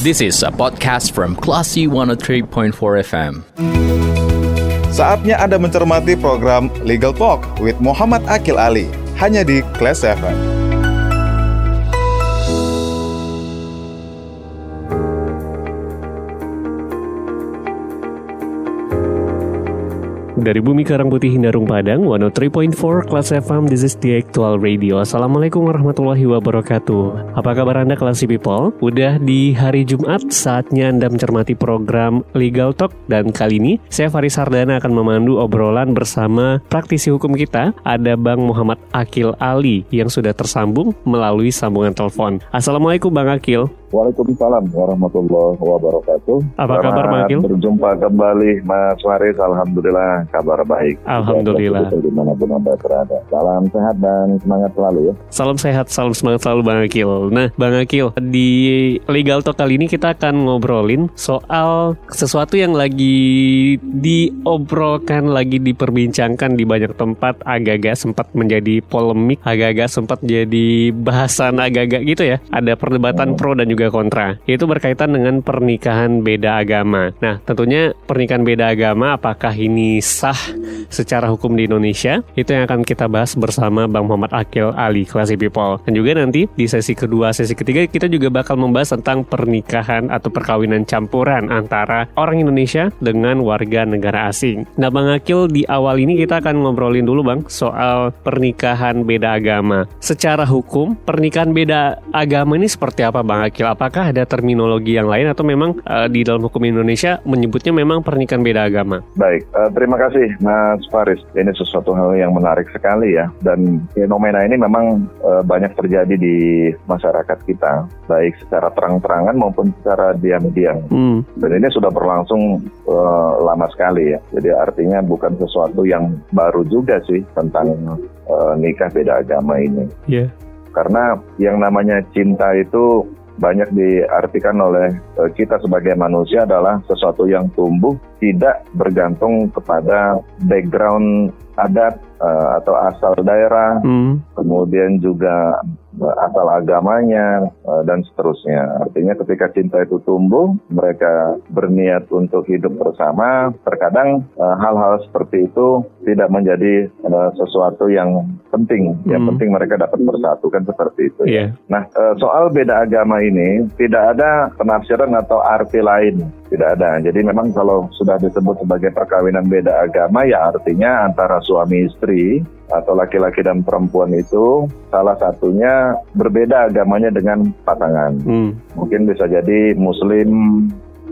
This is a podcast from Classy 103.4 FM. Saatnya Anda mencermati program Legal Talk with Muhammad Akil Ali hanya di Class FM. Dari Bumi Karang Putih Hindarung Padang 103.4 Kelas FM This is the actual radio. Assalamualaikum warahmatullahi wabarakatuh. Apa kabar Anda kelas people? Udah di hari Jumat Saatnya Anda mencermati program Legal Talk. Dan kali ini saya Faris Sardana akan memandu obrolan bersama praktisi hukum kita Ada Bang Muhammad Akil Ali Yang sudah tersambung melalui sambungan telepon. Assalamualaikum Bang Akil Waalaikumsalam warahmatullahi wabarakatuh. Apa Selamat kabar Bang Akil? Berjumpa kembali Mas Faris, Alhamdulillah kabar baik. Alhamdulillah. Di mana pun Anda berada. Salam sehat dan semangat selalu ya. Salam sehat, salam semangat selalu Bang Akil. Nah Bang Akil, di Legal Talk kali ini kita akan ngobrolin soal sesuatu yang lagi diobrolkan, lagi diperbincangkan di banyak tempat, agak-agak sempat menjadi polemik, agak-agak sempat jadi bahasan agak-agak gitu ya. Ada perdebatan hmm. pro dan juga kontra. Itu berkaitan dengan pernikahan beda agama. Nah tentunya pernikahan beda agama apakah ini sah secara hukum di Indonesia itu yang akan kita bahas bersama Bang Muhammad Akil Ali Classy People dan juga nanti di sesi kedua sesi ketiga kita juga bakal membahas tentang pernikahan atau perkawinan campuran antara orang Indonesia dengan warga negara asing. Nah Bang Akil di awal ini kita akan ngobrolin dulu Bang soal pernikahan beda agama. Secara hukum pernikahan beda agama ini seperti apa Bang Akil? Apakah ada terminologi yang lain atau memang uh, di dalam hukum Indonesia menyebutnya memang pernikahan beda agama? Baik, uh, terima kasih Mas Faris. Ini sesuatu hal yang menarik sekali ya. Dan fenomena ini memang e, banyak terjadi di masyarakat kita, baik secara terang-terangan maupun secara diam-diam. Hmm. Dan ini sudah berlangsung e, lama sekali ya. Jadi artinya bukan sesuatu yang baru juga sih tentang e, nikah beda agama ini. Yeah. Karena yang namanya cinta itu banyak diartikan oleh kita sebagai manusia adalah sesuatu yang tumbuh tidak bergantung kepada background adat uh, atau asal daerah, hmm. kemudian juga uh, asal agamanya uh, dan seterusnya. Artinya ketika cinta itu tumbuh, mereka berniat untuk hidup bersama. Terkadang hal-hal uh, seperti itu tidak menjadi uh, sesuatu yang penting. Hmm. Yang penting mereka dapat bersatu kan seperti itu. Yeah. Ya. Iya. Nah, uh, soal beda agama ini tidak ada penafsiran atau arti lain tidak ada. Jadi memang kalau sudah disebut sebagai perkawinan beda agama ya artinya antara suami istri atau laki-laki dan perempuan itu salah satunya berbeda agamanya dengan pasangan. Hmm. Mungkin bisa jadi muslim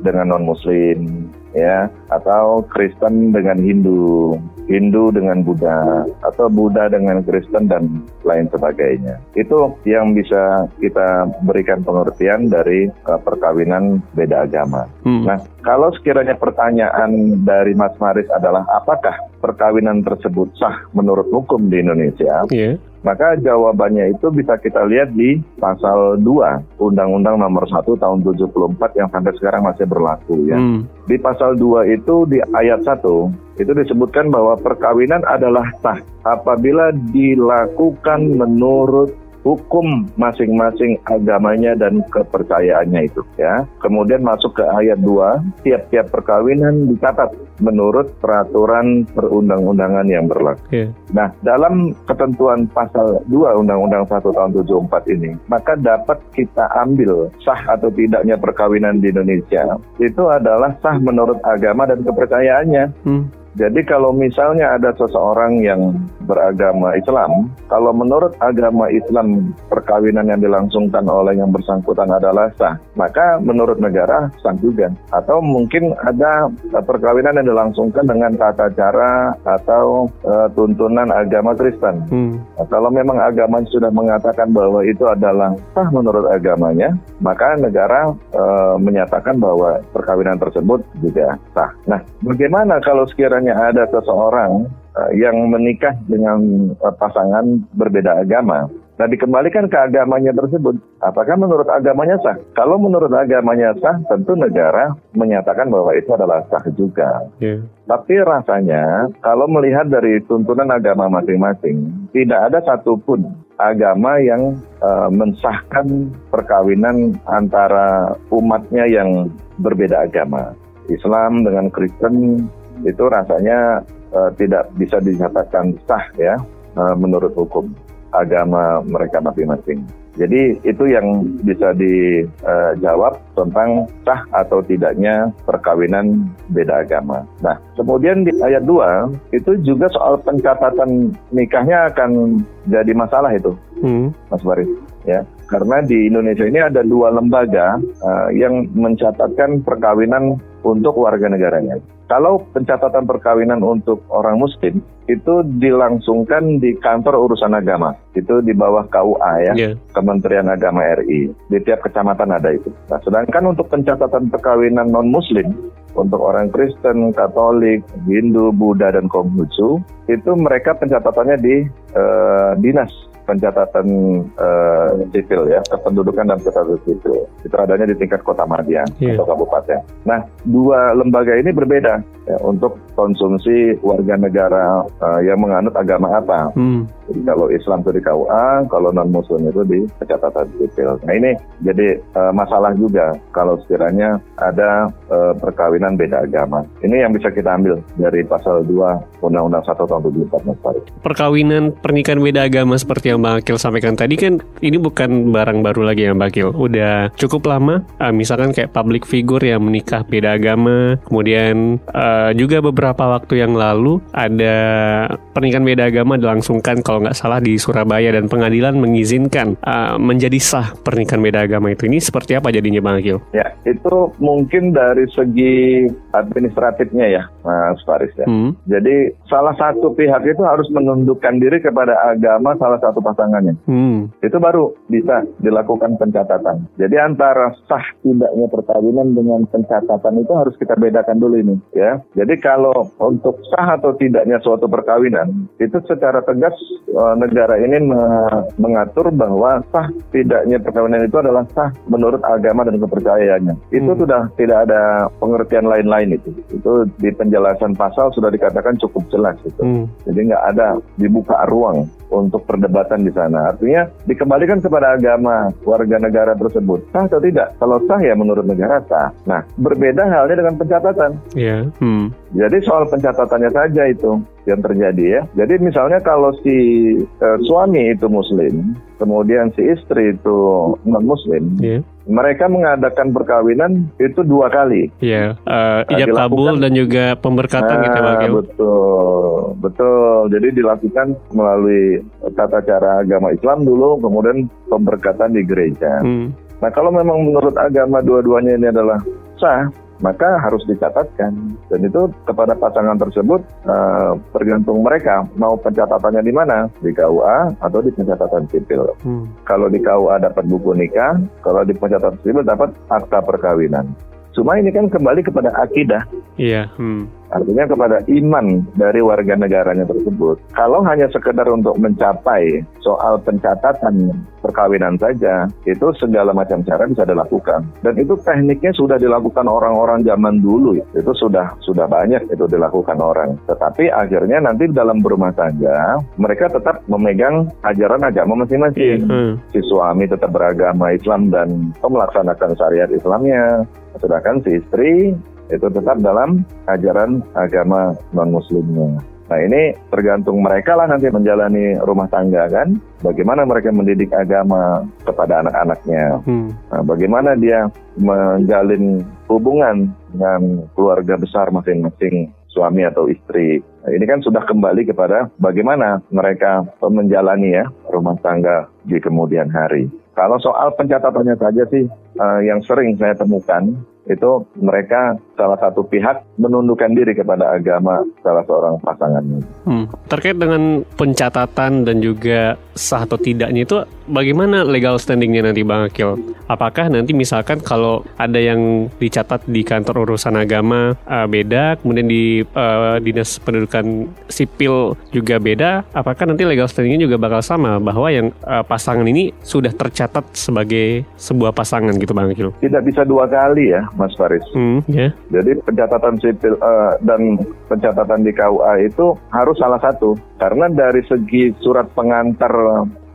dengan non muslim ya atau Kristen dengan Hindu Hindu dengan Buddha atau Buddha dengan Kristen dan lain sebagainya. Itu yang bisa kita berikan pengertian dari uh, perkawinan beda agama. Hmm. Nah, kalau sekiranya pertanyaan dari Mas Maris adalah apakah perkawinan tersebut sah menurut hukum di Indonesia? Yeah. Maka jawabannya itu bisa kita lihat di pasal 2 Undang-Undang nomor 1 tahun 74 yang sampai sekarang masih berlaku ya. Hmm. Di pasal 2 itu di ayat 1 itu disebutkan bahwa perkawinan adalah sah apabila dilakukan menurut hukum masing-masing agamanya dan kepercayaannya itu ya. Kemudian masuk ke ayat 2, tiap-tiap perkawinan dicatat menurut peraturan perundang-undangan yang berlaku. Yeah. Nah, dalam ketentuan pasal 2 Undang-Undang 1 tahun 74 ini, maka dapat kita ambil sah atau tidaknya perkawinan di Indonesia itu adalah sah menurut agama dan kepercayaannya. Hmm. Jadi kalau misalnya ada seseorang yang beragama Islam, kalau menurut agama Islam perkawinan yang dilangsungkan oleh yang bersangkutan adalah sah, maka menurut negara sah juga. Atau mungkin ada perkawinan yang dilangsungkan dengan tata cara atau uh, tuntunan agama Kristen. Hmm. Nah, kalau memang agama sudah mengatakan bahwa itu adalah sah menurut agamanya, maka negara uh, menyatakan bahwa perkawinan tersebut juga sah. Nah, bagaimana kalau sekiranya ada seseorang uh, yang menikah dengan uh, pasangan berbeda agama. Nah dikembalikan ke agamanya tersebut, apakah menurut agamanya sah? Kalau menurut agamanya sah, tentu negara menyatakan bahwa itu adalah sah juga. Yeah. Tapi rasanya kalau melihat dari tuntunan agama masing-masing, tidak ada satupun agama yang uh, mensahkan perkawinan antara umatnya yang berbeda agama. Islam dengan Kristen itu rasanya uh, tidak bisa dinyatakan sah ya uh, menurut hukum agama mereka masing-masing. Jadi itu yang bisa dijawab uh, tentang sah atau tidaknya perkawinan beda agama. Nah, kemudian di ayat 2 itu juga soal pencatatan nikahnya akan jadi masalah itu, hmm. Mas Baris. Ya, karena di Indonesia ini ada dua lembaga uh, yang mencatatkan perkawinan untuk warga negaranya. Kalau pencatatan perkawinan untuk orang muslim itu dilangsungkan di kantor urusan agama. Itu di bawah KUA ya, yeah. Kementerian Agama RI. Di tiap kecamatan ada itu. Nah, sedangkan untuk pencatatan perkawinan non muslim untuk orang Kristen, Katolik, Hindu, Buddha dan Konghucu itu mereka pencatatannya di uh, dinas pencatatan uh, sipil ya, kependudukan dan catatan sipil. Itu adanya di tingkat kota Madiang yeah. atau kabupaten. Nah, dua lembaga ini berbeda ya, untuk konsumsi warga negara uh, yang menganut agama apa. Hmm. Jadi kalau Islam itu di KUA, kalau non Muslim itu di catatan sipil. Nah ini jadi uh, masalah juga kalau sekiranya ada uh, perkawinan beda agama. Ini yang bisa kita ambil dari pasal 2 Undang-Undang 1 tahun 74 Mas Farid. Perkawinan pernikahan beda agama seperti yang yang Bang Akil sampaikan tadi kan ini bukan barang baru lagi ya Bang Akil. Udah cukup lama, uh, misalkan kayak public figure yang menikah beda agama, kemudian uh, juga beberapa waktu yang lalu ada pernikahan beda agama dilangsungkan kalau nggak salah di Surabaya dan pengadilan mengizinkan uh, menjadi sah pernikahan beda agama itu. Ini seperti apa jadinya Bang Akil? Ya, itu mungkin dari segi administratifnya ya, Mas Faris ya. Hmm. Jadi salah satu pihak itu harus menundukkan diri kepada agama salah satu pasangannya. Hmm. Itu baru bisa dilakukan pencatatan. Jadi antara sah tidaknya perkawinan dengan pencatatan itu harus kita bedakan dulu ini ya. Jadi kalau untuk sah atau tidaknya suatu perkawinan itu secara tegas e, negara ini me mengatur bahwa sah tidaknya perkawinan itu adalah sah menurut agama dan kepercayaannya. Itu hmm. sudah tidak ada pengertian lain-lain itu. Itu di penjelasan pasal sudah dikatakan cukup jelas itu. Hmm. Jadi nggak ada dibuka ruang untuk perdebatan di sana. Artinya dikembalikan kepada agama warga negara tersebut. Sah atau tidak? Kalau sah ya menurut negara sah. Nah, berbeda halnya dengan pencatatan. Iya. Yeah. Hmm. Jadi soal pencatatannya saja itu yang terjadi ya. Jadi misalnya kalau si uh, suami itu muslim, kemudian si istri itu non muslim, yeah. mereka mengadakan perkawinan itu dua kali. Iya, yeah. uh, ijab kabul dan juga pemberkatan nah, gitu Bang Betul, betul. Jadi dilakukan melalui tata cara agama Islam dulu, kemudian pemberkatan di gereja. Hmm. Nah kalau memang menurut agama dua-duanya ini adalah sah, maka harus dicatatkan dan itu kepada pasangan tersebut uh, tergantung mereka mau pencatatannya di mana di KUA atau di pencatatan sipil. Hmm. Kalau di KUA dapat buku nikah, kalau di pencatatan sipil dapat akta perkawinan. Cuma ini kan kembali kepada akidah. Iya. Hmm. Artinya kepada iman dari warga negaranya tersebut. Kalau hanya sekedar untuk mencapai soal pencatatan perkawinan saja, itu segala macam cara bisa dilakukan. Dan itu tekniknya sudah dilakukan orang-orang zaman dulu. Itu sudah sudah banyak itu dilakukan orang. Tetapi akhirnya nanti dalam berumah tangga, mereka tetap memegang ajaran agama masing-masing. Hmm. Si suami tetap beragama Islam dan melaksanakan syariat Islamnya. Sedangkan si istri itu tetap dalam ajaran agama non muslimnya. Nah ini tergantung mereka lah nanti menjalani rumah tangga kan, bagaimana mereka mendidik agama kepada anak-anaknya, hmm. nah, bagaimana dia menjalin hubungan dengan keluarga besar masing-masing suami atau istri. Nah, ini kan sudah kembali kepada bagaimana mereka menjalani ya rumah tangga di kemudian hari. Kalau soal pencatatannya saja sih uh, yang sering saya temukan itu mereka salah satu pihak menundukkan diri kepada agama salah seorang pasangannya. Hmm. Terkait dengan pencatatan dan juga sah atau tidaknya itu bagaimana legal standingnya nanti Bang Akil? Apakah nanti misalkan kalau ada yang dicatat di kantor urusan agama uh, beda, kemudian di uh, dinas pendudukan sipil juga beda, apakah nanti legal standingnya juga bakal sama bahwa yang uh, pasangan ini sudah tercatat sebagai sebuah pasangan gitu Bang Akil? Tidak bisa dua kali ya Mas Faris. Hmm, ya. Jadi pencatatan sipil uh, dan pencatatan di KUA itu harus salah satu karena dari segi surat pengantar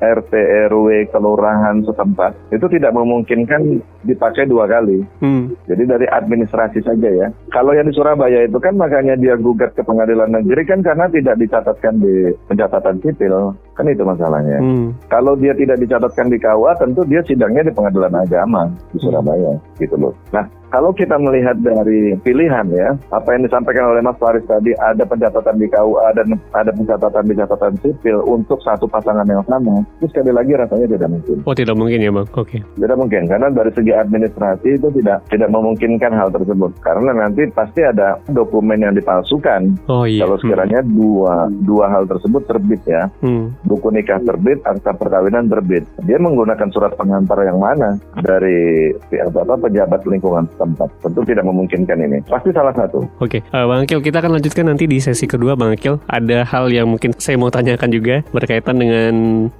RT RW kelurahan setempat itu tidak memungkinkan dipakai dua kali. Hmm. Jadi dari administrasi saja ya. Kalau yang di Surabaya itu kan makanya dia gugat ke pengadilan negeri kan karena tidak dicatatkan di pencatatan sipil. Kan itu masalahnya. Hmm. Kalau dia tidak dicatatkan di KUA tentu dia sidangnya di pengadilan agama di Surabaya gitu loh. Nah, kalau kita melihat dari pilihan ya, apa yang disampaikan oleh Mas Faris tadi, ada pencatatan di KUA dan ada pencatatan di catatan sipil untuk satu pasangan yang sama, itu sekali lagi rasanya tidak mungkin. Oh tidak mungkin ya bang? Oke. Tidak mungkin karena dari segi administrasi itu tidak tidak memungkinkan hal tersebut karena nanti pasti ada dokumen yang dipalsukan. Oh iya. Kalau sekiranya dua dua hal tersebut terbit ya, Hmm. Buku nikah terbit, akta perkawinan terbit. Dia menggunakan surat pengantar yang mana dari pihak apa pejabat lingkungan setempat. Tentu tidak memungkinkan ini. Pasti salah satu. Oke, Eh, Bang Akil, kita akan lanjutkan nanti di sesi kedua, Bang Akil. Ada hal yang mungkin saya mau tanyakan juga berkaitan dengan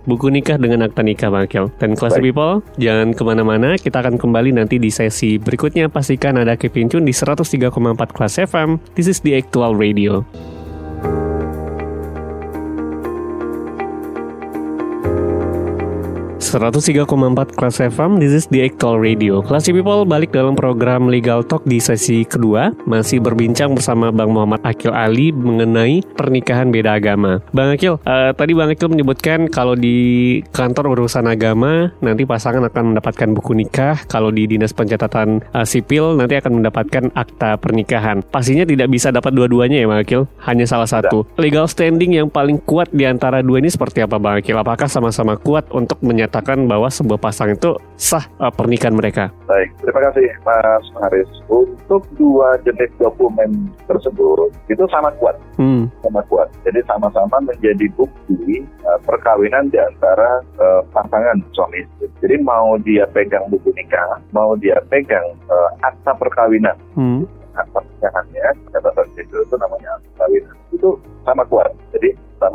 buku nikah dengan akta nikah, Bang Akil. Dan Classy Baik. People, jangan ke mana-mana. Kita akan kembali nanti di sesi berikutnya. Pastikan ada Kevin Chun di 103,4 Kelas FM. This is the Actual Radio. 103,4 Kelas FM, this is the Actual Radio. Classy People balik dalam program Legal Talk di sesi kedua, masih berbincang bersama Bang Muhammad Akil Ali mengenai pernikahan beda agama. Bang Akil, eh, tadi Bang Akil menyebutkan kalau di kantor urusan agama nanti pasangan akan mendapatkan buku nikah, kalau di dinas pencatatan eh, sipil nanti akan mendapatkan akta pernikahan. Pastinya tidak bisa dapat dua-duanya ya Bang Akil, hanya salah satu. Legal standing yang paling kuat di antara dua ini seperti apa Bang Akil? Apakah sama-sama kuat untuk menyatakan bahwa sebuah pasangan itu sah eh, pernikahan mereka? Baik, terima kasih Mas Haris. Untuk dua jenis dokumen tersebut itu sama kuat, Hmm, sama kuat. Jadi sama-sama menjadi bukti uh, perkawinan di antara uh, pasangan suami istri. Jadi mau dia pegang buku nikah, mau dia pegang uh, akta perkawinan, hmm, akta pernikahannya, catatan sipil itu namanya akta perkawinan. Itu sama kuat.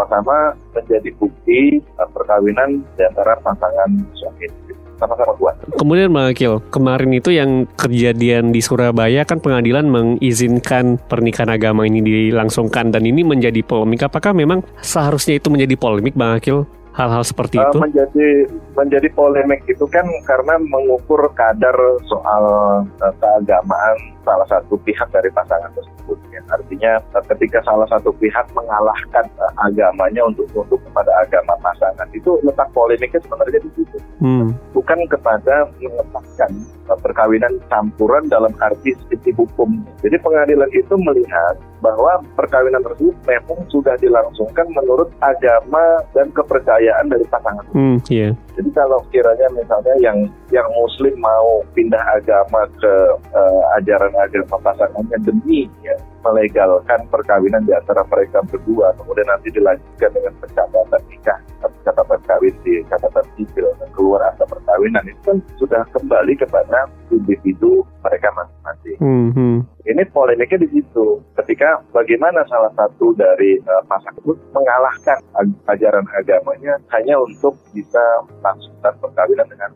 Sama-sama menjadi bukti uh, perkawinan di antara pasangan suami istri. Sama-sama kuat. Kemudian Bang Akil, kemarin itu yang kejadian di Surabaya kan pengadilan mengizinkan pernikahan agama ini dilangsungkan dan ini menjadi polemik. Apakah memang seharusnya itu menjadi polemik Bang Akil? Hal-hal seperti Uh, itu? menjadi menjadi polemik itu kan karena mengukur kadar soal uh, keagamaan salah satu pihak dari pasangan tersebut. Ya. Artinya uh, ketika salah satu pihak mengalahkan uh, agamanya untuk tunduk kepada agama pasangan itu letak polemiknya sebenarnya di situ, Hmm, bukan kepada meletakkan uh, perkawinan campuran dalam arti sisi hukum. Jadi pengadilan itu melihat bahwa perkawinan tersebut memang sudah dilangsungkan menurut agama dan kepercayaan dari pasangan. hmm, iya. Jadi kalau kiranya misalnya yang yang Muslim mau pindah agama ke eh, ajaran agama pasangannya demi ya, melegalkan perkawinan di antara mereka berdua, kemudian nanti dilanjutkan dengan pencatatan nikah, pencatatan kawin di catatan sipil dan keluar akta perkawinan itu kan sudah kembali kepada individu mereka masing-masing. Hmm, hmm. Ini polemiknya di situ. Ketika bagaimana salah satu dari uh, pasangan mengalahkan ag- ajaran agamanya hanya untuk bisa melangsungkan perkawinan dengan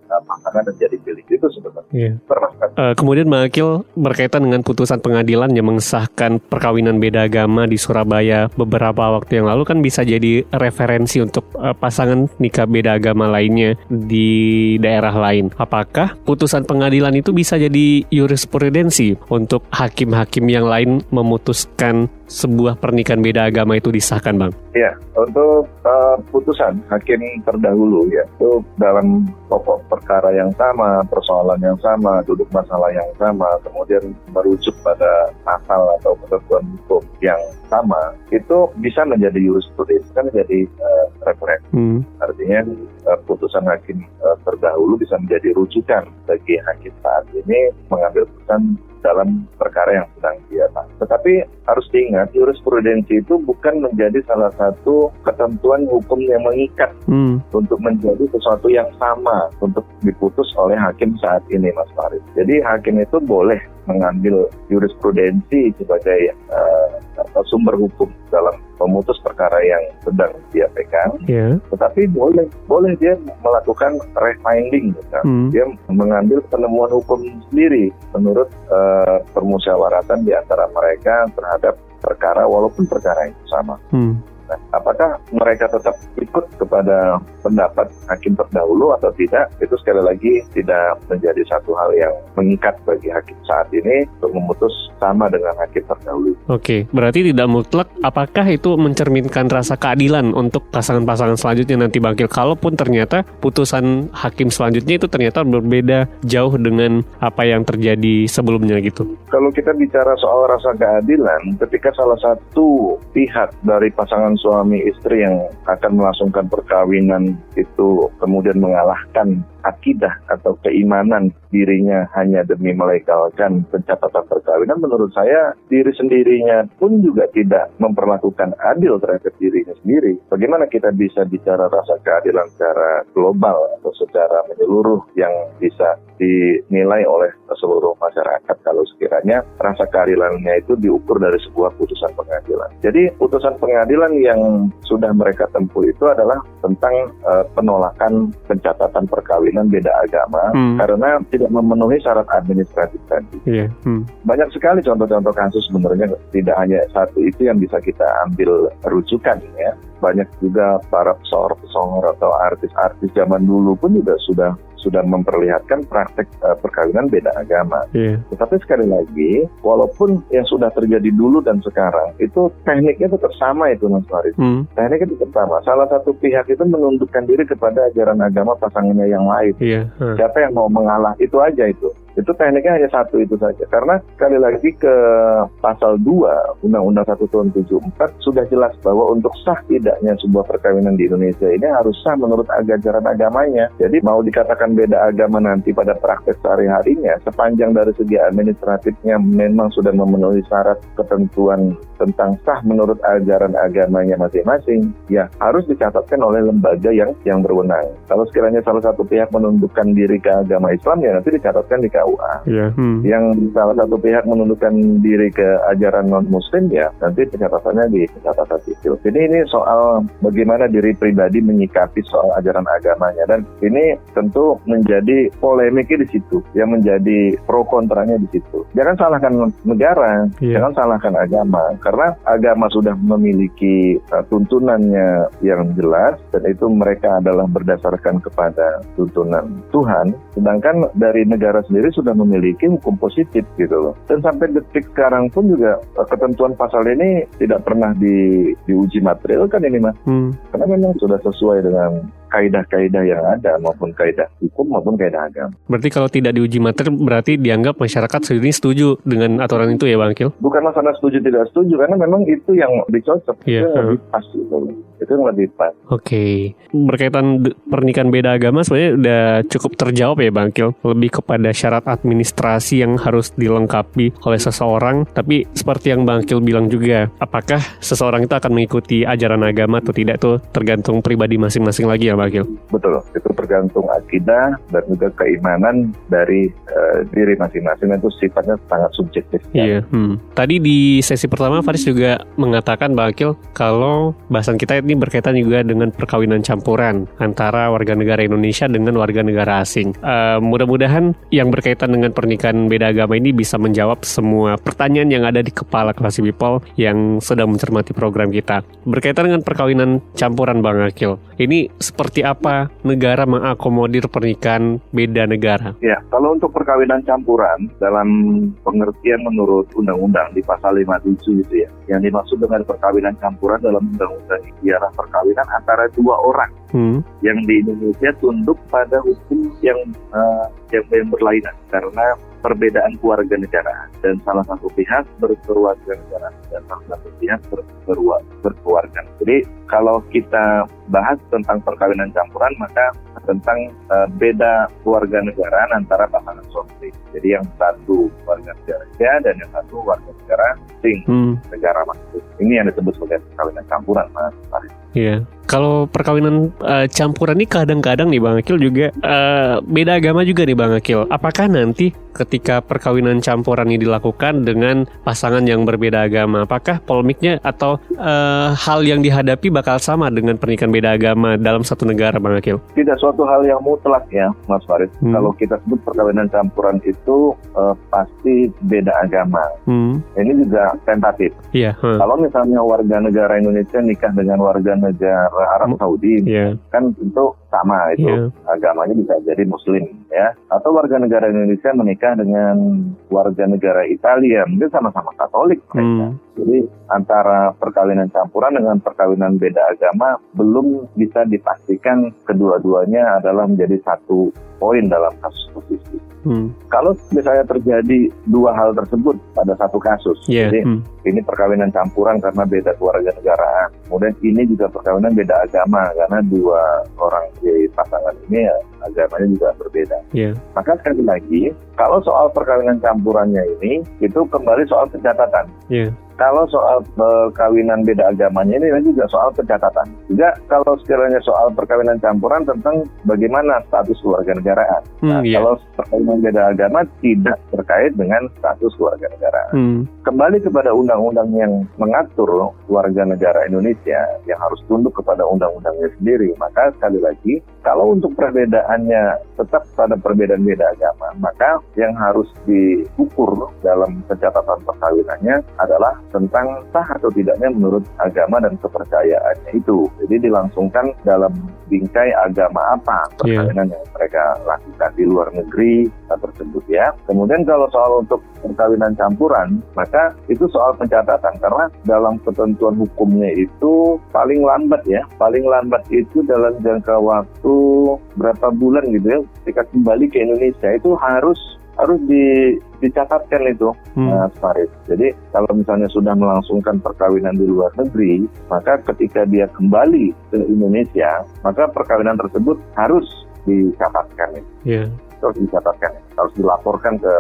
uh, pasangan dan jadi pilih itu sebenarnya Iya. permasalahan. Eh, kemudian Bang Akil berkaitan dengan putusan pengadilan yang mengesahkan perkawinan beda agama di Surabaya beberapa waktu yang lalu kan bisa jadi referensi untuk eh, pasangan nikah beda agama lainnya di daerah lain. Apakah putusan pengadilan itu bisa jadi jurisprudensi untuk hakim-hakim yang lain memutuskan sebuah pernikahan beda agama itu disahkan, Bang? Ya, untuk uh, putusan hakim terdahulu ya, itu dalam pokok perkara yang sama, persoalan yang sama, duduk masalah yang sama, kemudian merujuk pada pasal atau ketentuan hukum yang sama, itu bisa menjadi jurisprudensi, bisa menjadi uh, referensi. Hmm. Artinya uh, putusan hakim uh, terdahulu bisa menjadi rujukan bagi hakim saat ini mengambil putusan dalam perkara yang sedang dia tangani. Tetapi harus diingat, jurisprudensi itu bukan menjadi salah satu ketentuan hukum yang mengikat Hmm. untuk menjadi sesuatu yang sama untuk diputus oleh hakim saat ini, Mas Farid. Jadi hakim itu boleh mengambil jurisprudensi sebagai eh, sumber hukum dalam memutus perkara yang sedang dia pegang, Ya. tetapi boleh boleh dia melakukan refinding, misalnya. Hmm. dia mengambil penemuan hukum sendiri menurut eh, permusyawaratan di antara mereka terhadap perkara walaupun perkara yang sama. Hmm. Nah, apakah mereka tetap ikut kepada pendapat hakim terdahulu atau tidak? Itu sekali lagi tidak menjadi satu hal yang mengikat bagi hakim saat ini untuk memutus sama dengan hakim terdahulu. Oke, berarti tidak mutlak. Apakah itu mencerminkan rasa keadilan untuk pasangan-pasangan selanjutnya nanti bangkil? Kalaupun ternyata putusan hakim selanjutnya itu ternyata berbeda jauh dengan apa yang terjadi sebelumnya gitu. Kalau kita bicara soal rasa keadilan, ketika salah satu pihak dari pasangan suami istri yang akan melangsungkan perkawinan itu kemudian mengalahkan akidah atau keimanan dirinya hanya demi melegalkan pencatatan perkawinan, menurut saya diri sendirinya pun juga tidak memperlakukan adil terhadap dirinya sendiri. Bagaimana kita bisa bicara rasa keadilan secara global atau secara menyeluruh yang bisa dinilai oleh seluruh masyarakat kalau sekiranya rasa keadilannya itu diukur dari sebuah putusan pengadilan. Jadi putusan pengadilan yang sudah mereka tempuh itu adalah tentang eh, penolakan pencatatan perkawinan beda agama Hmm. karena tidak memenuhi syarat administratif tadi. Iya. Hmm. Banyak sekali contoh-contoh kasus sebenarnya tidak hanya satu itu yang bisa kita ambil rujukan ya. Banyak juga para pesohor-pesohor atau artis-artis zaman dulu pun juga sudah sudah memperlihatkan praktek eh, perkawinan beda agama. Iya. Tetapi sekali lagi, walaupun yang sudah terjadi dulu dan sekarang itu tekniknya tetap sama itu Mas Farid. Hmm. Tekniknya tetap sama. Salah satu pihak itu menundukkan diri kepada ajaran agama pasangannya yang lain. Iya. Hmm. Siapa yang mau mengalah itu aja itu. Itu tekniknya hanya satu itu saja. Karena sekali lagi ke pasal 2 Undang-Undang 1 tahun 74 sudah jelas bahwa untuk sah tidaknya sebuah perkawinan di Indonesia ini harus sah menurut ajaran agamanya. Jadi mau dikatakan beda agama nanti pada praktek sehari-harinya sepanjang dari segi administratifnya memang sudah memenuhi syarat ketentuan tentang sah menurut ajaran agamanya masing-masing, ya harus dicatatkan oleh lembaga yang yang berwenang. Kalau sekiranya salah satu pihak menundukkan diri ke agama Islam, ya nanti dicatatkan di KUA. Iya. Hmm. Yang salah satu pihak menundukkan diri ke ajaran non Muslim, ya nanti pencatatannya di catatan sipil. Jadi ini soal bagaimana diri pribadi menyikapi soal ajaran agamanya dan ini tentu menjadi polemiknya di situ, yang menjadi pro kontranya di situ. Jangan salahkan negara, Iya. jangan salahkan agama, karena agama sudah memiliki uh, tuntunannya yang jelas dan itu mereka adalah berdasarkan kepada tuntunan Tuhan. Sedangkan dari negara sendiri sudah memiliki hukum positif gitu loh. Dan sampai detik sekarang pun juga uh, ketentuan pasal ini tidak pernah di, diuji material kan ini mas, Hmm. karena memang sudah sesuai dengan kaidah-kaidah yang ada maupun kaidah hukum maupun kaidah agama. Berarti kalau tidak diuji materi berarti dianggap masyarakat sendiri setuju dengan aturan itu ya Bang Kil? Bukan masalah setuju tidak setuju karena memang itu yang lebih cocok, Iya, itu yang lebih pas loh. Itu yang lebih pas. Oke, berkaitan de- pernikahan beda agama sebenarnya udah cukup terjawab ya Bang Kil. Lebih kepada syarat administrasi yang harus dilengkapi oleh seseorang. Tapi seperti yang Bang Kil bilang juga, apakah seseorang itu akan mengikuti ajaran agama atau tidak tuh tergantung pribadi masing-masing lagi ya Bang Kil. Betul, itu tergantung akidah dan juga keimanan dari eh, diri masing-masing itu sifatnya sangat subjektif. Iya. Hmm. Tadi di sesi pertama Faris juga mengatakan Bang Akil kalau bahasan kita ini berkaitan juga dengan perkawinan campuran antara warga negara Indonesia dengan warga negara asing. Eh, mudah-mudahan yang berkaitan dengan pernikahan beda agama ini bisa menjawab semua pertanyaan yang ada di kepala Classy People yang sedang mencermati program kita. Berkaitan dengan perkawinan campuran Bang Akil, ini seperti apa negara mengakomodir pernikahan beda negara? Ya, kalau untuk perkawinan campuran dalam pengertian menurut undang-undang di pasal 57 itu ya, yang dimaksud dengan perkawinan campuran dalam undang-undang ialah perkawinan antara dua orang Hmm. yang di Indonesia tunduk pada hukum yang uh, yang, yang berlainan karena perbedaan keluarga negaraan dan salah satu pihak berkeluarga negaraan dan salah satu pihak berkeluarga. Jadi kalau kita bahas tentang perkawinan campuran maka tentang uh, beda keluarga negaraan antara pasangan suami. Jadi yang satu warga negara Indonesia dan yang satu warga negara asing Hmm. negara maksud. Ini yang disebut sebagai perkawinan campuran, Mas. Iya. Kalau perkawinan eh, campuran ini kadang-kadang nih Bang Akil juga eh, beda agama juga nih Bang Akil. Apakah nanti ketika perkawinan campuran ini dilakukan dengan pasangan yang berbeda agama, apakah polemiknya atau eh, hal yang dihadapi bakal sama dengan pernikahan beda agama dalam satu negara Bang Akil? Tidak suatu hal yang mutlak ya, Mas Farid. Hmm. Kalau kita sebut perkawinan campuran itu eh, pasti beda agama. Hmm. Ini juga tentatif. Iya. huh. Kalau misalnya warga negara Indonesia nikah dengan warga negara Arab Saudi, Iya. kan tentu sama itu Iya. agamanya bisa jadi Muslim ya. Atau warga negara Indonesia menikah dengan warga negara Italia, mungkin sama-sama Katolik mereka. Hmm. Jadi antara perkawinan campuran dengan perkawinan beda agama belum bisa dipastikan kedua-duanya adalah menjadi satu poin dalam kasus posisi. Hmm. Kalau misalnya terjadi dua hal tersebut pada satu kasus, Iya. jadi Hmm. ini perkawinan campuran karena beda keluarga negaraan, kemudian ini juga perkawinan beda agama karena dua orang di pasangan ini ya, agamanya juga berbeda. Iya. Maka sekali lagi, kalau soal perkawinan campurannya ini, itu kembali soal pencatatan. Iya. Kalau soal perkawinan beda agamanya ini ini juga soal pencatatan. Juga kalau sekiranya soal perkawinan campuran tentang bagaimana status keluarga negaraan. Nah, Hmm, iya. kalau perkawinan beda agama tidak terkait dengan status keluarga negaraan. Hmm. Kembali kepada undang-undang yang mengatur warga negara Indonesia yang harus tunduk kepada undang-undangnya sendiri. Maka sekali lagi, kalau untuk perbedaannya tetap pada perbedaan beda agama, maka yang harus diukur dalam pencatatan perkawinannya adalah tentang sah atau tidaknya menurut agama dan kepercayaannya itu. Jadi dilangsungkan dalam bingkai agama apa perkawinan yang mereka lakukan di luar negeri tersebut ya. Kemudian kalau soal untuk perkawinan campuran, maka itu soal pencatatan karena dalam ketentuan hukumnya itu paling lambat ya, paling lambat itu dalam jangka waktu berapa bulan gitu ya, ketika kembali ke Indonesia itu harus harus di, dicatatkan itu Hmm. Farid. Jadi kalau misalnya sudah melangsungkan perkawinan di luar negeri, maka ketika dia kembali ke Indonesia, maka perkawinan tersebut harus dicatatkan itu. Iya. Harus dicatatkan, harus dilaporkan ke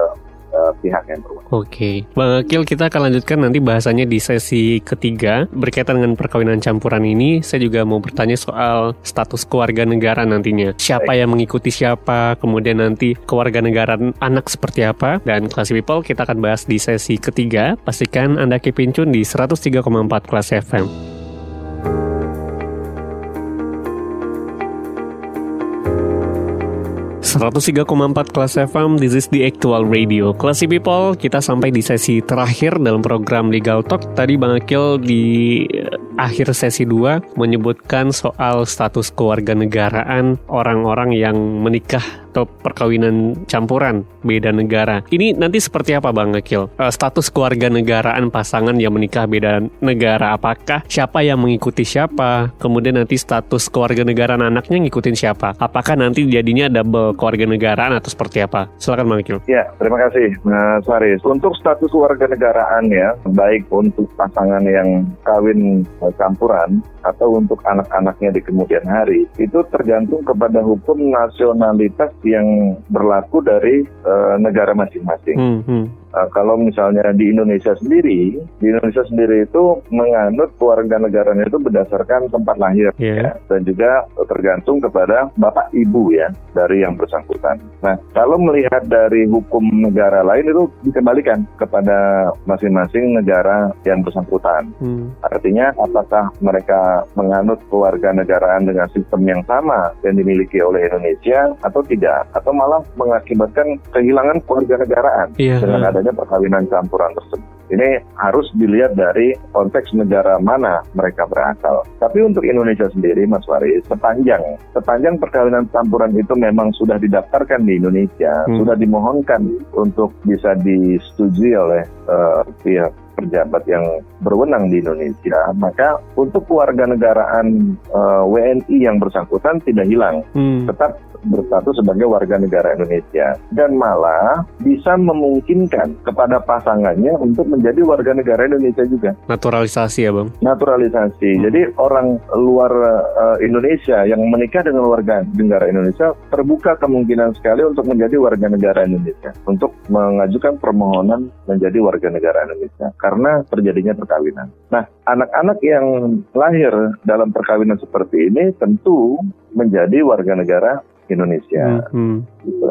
eh, pihak yang berwenang. Oke, Bang Akil kita akan lanjutkan nanti bahasanya di sesi ketiga berkaitan dengan perkawinan campuran ini. Saya juga mau bertanya soal status keluarga negara nantinya. Siapa yang mengikuti siapa, kemudian nanti keluarga negara anak seperti apa. Dan Classy People kita akan bahas di sesi ketiga. Pastikan Anda keep in tune di 103,4 kelas FM. ...103,4 kelas FM, this is the actual radio. Classy People, kita sampai di sesi terakhir dalam program Legal Talk. Tadi Bang Akil di eh, akhir sesi 2 menyebutkan soal status keluarga negaraan orang-orang yang menikah atau perkawinan campuran beda negara. Ini nanti seperti apa Bang Akil? Eh, status keluarga negaraan pasangan yang menikah beda negara apakah siapa yang mengikuti siapa? Kemudian nanti status keluarga negaraan anaknya ngikutin siapa? Apakah nanti jadinya double keluarga negaraan atau seperti apa? Silakan Bang Akil. Ya, terima kasih Mas Faris. Untuk status warga negaraan ya, baik untuk pasangan yang kawin eh, campuran atau untuk anak-anaknya di kemudian hari, itu tergantung kepada hukum nasionalitas yang berlaku dari eh, negara masing-masing. Hmm, hmm. Uh, kalau misalnya di Indonesia sendiri, di Indonesia sendiri itu menganut keluarga negaranya itu berdasarkan tempat lahir Iya. ya, dan juga tergantung kepada bapak ibu ya dari yang bersangkutan. Nah, kalau melihat dari hukum negara lain itu dikembalikan kepada masing-masing negara yang bersangkutan. Hmm. Artinya apakah mereka menganut keluarga negaraan dengan sistem yang sama yang dimiliki oleh Indonesia atau tidak atau malah mengakibatkan kehilangan keluarga negaraan Iya. dengan adanya perkawinan campuran tersebut. Ini harus dilihat dari konteks negara mana mereka berasal. Tapi untuk Indonesia sendiri, Mas Faris, sepanjang sepanjang perkawinan campuran itu memang sudah didaftarkan di Indonesia, Hmm. sudah dimohonkan untuk bisa disetujui oleh eh, pihak pejabat yang berwenang di Indonesia, maka untuk keluarga negaraan uh, WNI yang bersangkutan tidak hilang, hmm. tetap berstatus sebagai warga negara Indonesia dan malah bisa memungkinkan kepada pasangannya untuk menjadi warga negara Indonesia juga. Naturalisasi ya, Bang. Naturalisasi. Hmm. Jadi orang luar uh, Indonesia yang menikah dengan warga negara Indonesia terbuka kemungkinan sekali untuk menjadi warga negara Indonesia untuk mengajukan permohonan menjadi warga negara Indonesia karena terjadinya perkawinan. Nah, anak-anak yang lahir dalam perkawinan seperti ini tentu menjadi warga negara Indonesia. Hmm. Gitu.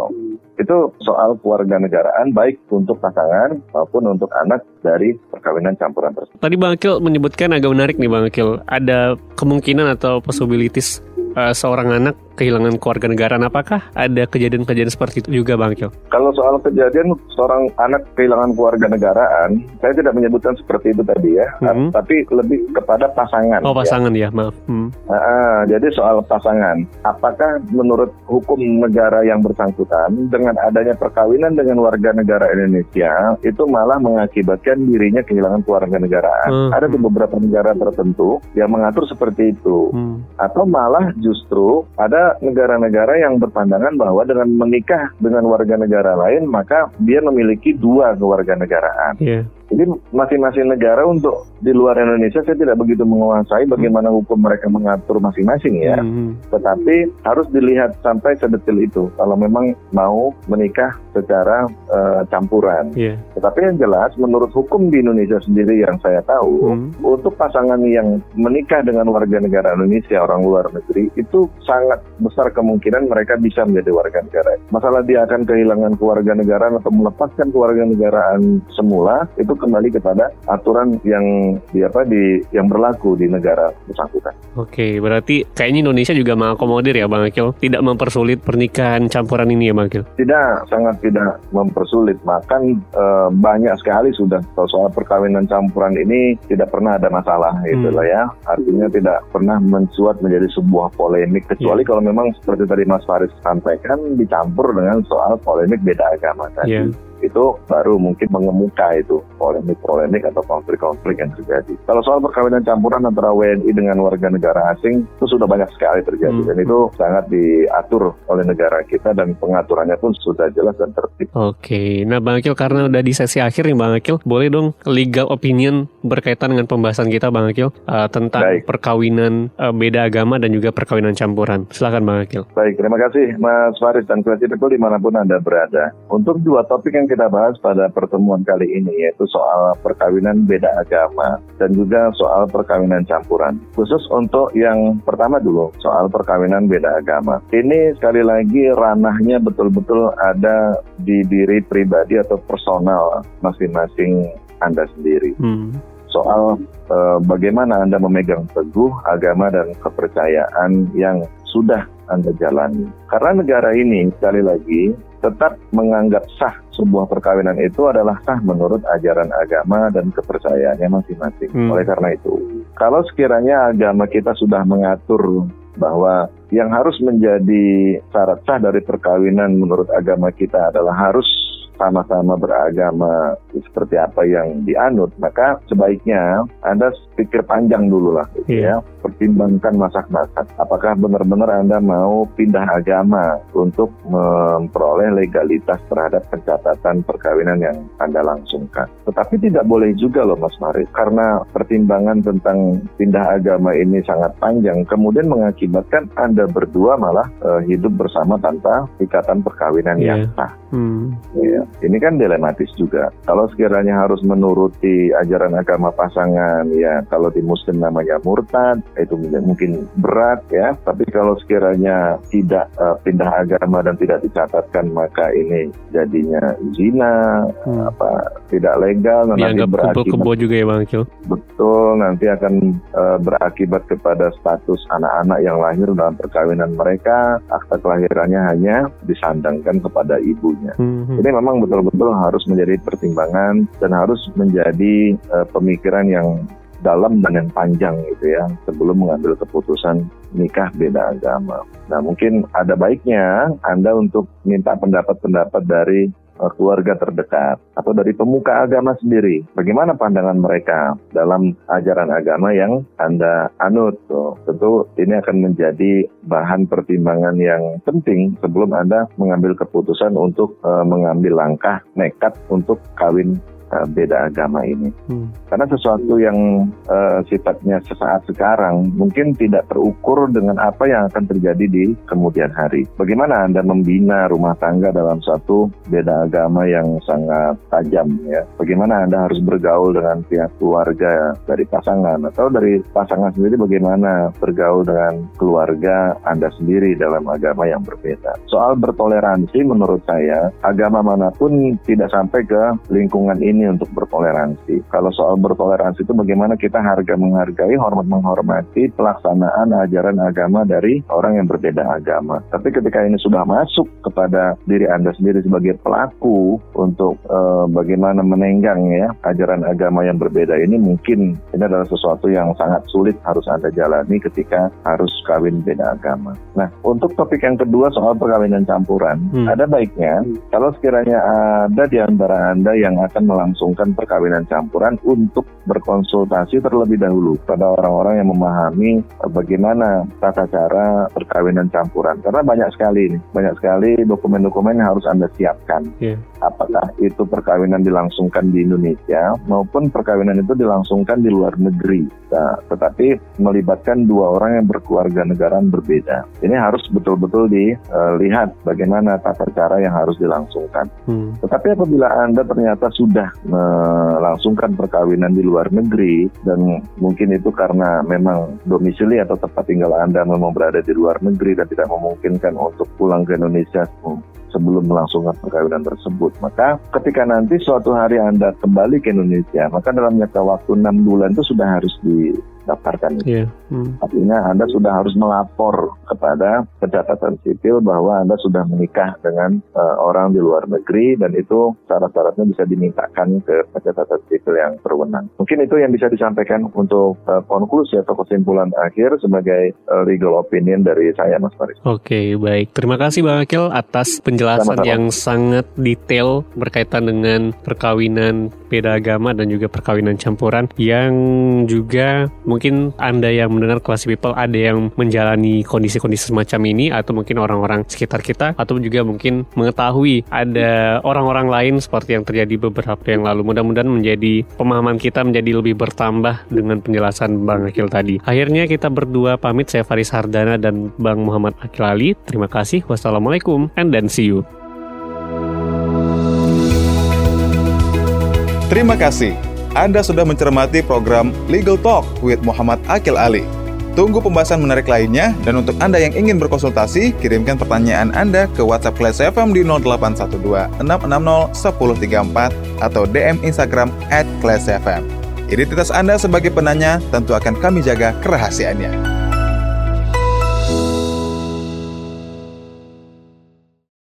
Itu soal keluarga negaraan baik untuk pasangan maupun untuk anak dari perkawinan campuran tersebut. Tadi Bang Akil menyebutkan agak menarik nih Bang Akil. Ada kemungkinan atau possibilities uh, seorang anak kehilangan keluarga negaraan. Apakah ada kejadian-kejadian seperti itu juga Bang Kyo? Kalau soal kejadian seorang anak kehilangan keluarga negaraan, saya tidak menyebutkan seperti itu tadi ya, hmm. tapi lebih kepada pasangan. Oh pasangan ya, ya maaf. Hmm. Nah, jadi soal pasangan, apakah menurut hukum negara yang bersangkutan dengan adanya perkawinan dengan warga negara Indonesia itu malah mengakibatkan dirinya kehilangan keluarga negaraan? Hmm. Ada di beberapa negara tertentu yang mengatur seperti itu, hmm. atau malah justru ada negara-negara yang berpandangan bahwa dengan menikah dengan warga negara lain maka dia memiliki dua kewarganegaraan. Yeah. Jadi masing-masing negara untuk di luar Indonesia saya tidak begitu menguasai bagaimana hukum mereka mengatur masing-masing ya. Hmm. Tetapi harus dilihat sampai sedetil itu kalau memang mau menikah secara uh, campuran. Yeah. Tetapi yang jelas menurut hukum di Indonesia sendiri yang saya tahu hmm. untuk pasangan yang menikah dengan warga negara Indonesia orang luar negeri itu sangat besar kemungkinan mereka bisa menjadi warga negara. Masalah dia akan kehilangan keluarga negaraan atau melepaskan keluarga negaraan semula itu kembali kepada aturan yang di apa di yang berlaku di negara bersangkutan. Oke, berarti kayaknya Indonesia juga mengakomodir ya Bang Akil, tidak mempersulit pernikahan campuran ini ya Bang Akil? Tidak, sangat tidak mempersulit. Bahkan e, banyak sekali sudah soal perkawinan campuran ini tidak pernah ada masalah hmm. gitu lah ya. Artinya tidak pernah mencuat menjadi sebuah polemik kecuali yeah. kalau memang seperti tadi Mas Faris sampaikan dicampur dengan soal polemik beda agama tadi. Yeah itu baru mungkin mengemuka itu polemik-polemik atau konflik-konflik yang terjadi. Kalau soal perkawinan campuran antara WNI dengan warga negara asing itu sudah banyak sekali terjadi hmm. dan itu sangat diatur oleh negara kita dan pengaturannya pun sudah jelas dan tertib. Oke, nah Bang Akil karena udah di sesi akhir nih Bang Akil, boleh dong legal opinion berkaitan dengan pembahasan kita Bang Akil uh, tentang Baik. perkawinan uh, beda agama dan juga perkawinan campuran. Silakan Bang Akil. Baik, terima kasih Mas Faris dan Klasi di mana pun Anda berada. Untuk dua topik yang kita bahas pada pertemuan kali ini yaitu soal perkawinan beda agama dan juga soal perkawinan campuran. Khusus untuk yang pertama dulu soal perkawinan beda agama. Ini sekali lagi ranahnya betul-betul ada di diri pribadi atau personal masing-masing Anda sendiri. Hmm soal e, bagaimana Anda memegang teguh agama dan kepercayaan yang sudah Anda jalani. Karena negara ini sekali lagi tetap menganggap sah sebuah perkawinan itu adalah sah menurut ajaran agama dan kepercayaannya masing-masing. Hmm. Oleh karena itu, kalau sekiranya agama kita sudah mengatur bahwa yang harus menjadi syarat sah dari perkawinan menurut agama kita adalah harus sama-sama beragama seperti apa yang dianut, maka sebaiknya Anda pikir panjang dulu lah, gitu yeah. ya. Pertimbangkan masak-masak. Apakah benar-benar Anda mau pindah agama untuk memperoleh legalitas terhadap pencatatan perkawinan yang Anda langsungkan. Tetapi tidak boleh juga loh Mas Maris, karena pertimbangan tentang pindah agama ini sangat panjang, kemudian mengakibatkan Anda berdua malah uh, hidup bersama tanpa ikatan perkawinan yeah. yang sah. Hmm. Ya, ini kan dilematis juga. Kalau sekiranya harus menuruti ajaran agama pasangan, ya kalau di Muslim namanya murtad, itu mungkin berat ya. Tapi kalau sekiranya tidak uh, pindah agama dan tidak dicatatkan, maka ini jadinya zina, hmm. apa tidak legal, nanti berakibat kebo juga ya bang Kyo. Betul, nanti akan uh, berakibat kepada status anak-anak yang lahir dalam perkawinan mereka, akta kelahirannya hanya disandangkan kepada ibunya sebagainya. Hmm. Ini memang betul-betul harus menjadi pertimbangan dan harus menjadi uh, pemikiran yang dalam dan yang panjang gitu ya sebelum mengambil keputusan nikah beda agama. Nah mungkin ada baiknya Anda untuk minta pendapat-pendapat dari keluarga terdekat atau dari pemuka agama sendiri. Bagaimana pandangan mereka dalam ajaran agama yang Anda anut? So, tentu ini akan menjadi bahan pertimbangan yang penting sebelum Anda mengambil keputusan untuk uh, mengambil langkah nekat untuk kawin uh, beda agama ini. Hmm. Karena sesuatu yang uh, sifatnya sesaat sekarang mungkin tidak terukur dengan apa yang akan terjadi di kemudian hari. Bagaimana Anda membina rumah tangga dalam suatu beda agama yang sangat tajam ya? Bagaimana Anda harus bergaul dengan pihak keluarga dari pasangan atau dari pasangan sendiri bagaimana bergaul dengan keluarga Anda sendiri dalam agama yang berbeda. Soal bertoleransi menurut saya agama mana pun tidak sampai ke lingkungan ini ini untuk bertoleransi. Kalau soal bertoleransi itu bagaimana kita harga menghargai, hormat menghormati pelaksanaan ajaran agama dari orang yang berbeda agama. Tapi ketika ini sudah masuk kepada diri Anda sendiri sebagai pelaku untuk e, bagaimana menenggang ya ajaran agama yang berbeda ini mungkin ini adalah sesuatu yang sangat sulit harus Anda jalani ketika harus kawin beda agama. Nah, untuk topik yang kedua soal perkawinan campuran, hmm. ada baiknya kalau sekiranya ada di antara Anda yang akan melakukan melangsungkan perkawinan campuran untuk berkonsultasi terlebih dahulu pada orang-orang yang memahami eh, bagaimana tata cara perkawinan campuran. Karena banyak sekali banyak sekali dokumen-dokumen yang harus Anda siapkan. Yeah. Apakah itu perkawinan dilangsungkan di Indonesia maupun perkawinan itu dilangsungkan di luar negeri. Nah, tetapi melibatkan dua orang yang berkeluarga negaraan berbeda. Ini harus betul-betul dilihat bagaimana tata cara yang harus dilangsungkan. Hmm. Tetapi apabila Anda ternyata sudah melangsungkan perkawinan di luar negeri dan mungkin itu karena memang domisili atau tempat tinggal Anda memang berada di luar negeri dan tidak memungkinkan untuk pulang ke Indonesia sebelum melangsungkan perkawinan tersebut. Maka ketika nanti suatu hari Anda kembali ke Indonesia, maka dalam jangka waktu enam bulan itu sudah harus di daftarkan. Yeah. Hmm. Artinya Anda sudah harus melapor kepada pencatatan sipil bahwa Anda sudah menikah dengan uh, orang di luar negeri dan itu syarat-syaratnya bisa dimintakan ke pencatatan sipil yang berwenang. Mungkin itu yang bisa disampaikan untuk uh, konklusi atau kesimpulan akhir sebagai uh, legal opinion dari saya Mas Faris. Oke, okay, baik. Terima kasih Bang Akil atas penjelasan Sama-sama. yang sangat detail berkaitan dengan perkawinan beda agama dan juga perkawinan campuran yang juga mungkin Anda yang mendengar kelas people ada yang menjalani kondisi-kondisi semacam ini atau mungkin orang-orang sekitar kita atau juga mungkin mengetahui ada orang-orang lain seperti yang terjadi beberapa yang lalu. Mudah-mudahan menjadi pemahaman kita menjadi lebih bertambah dengan penjelasan Bang Akil tadi. Akhirnya kita berdua pamit saya Faris Hardana dan Bang Muhammad Akil Ali. Terima kasih. Wassalamualaikum and then see you. Terima kasih. Anda sudah mencermati program Legal Talk with Muhammad Akil Ali. Tunggu pembahasan menarik lainnya dan untuk Anda yang ingin berkonsultasi, kirimkan pertanyaan Anda ke WhatsApp Class FM di 0812 660 1034 atau DM Instagram at Class FM. Identitas Anda sebagai penanya tentu akan kami jaga kerahasiaannya.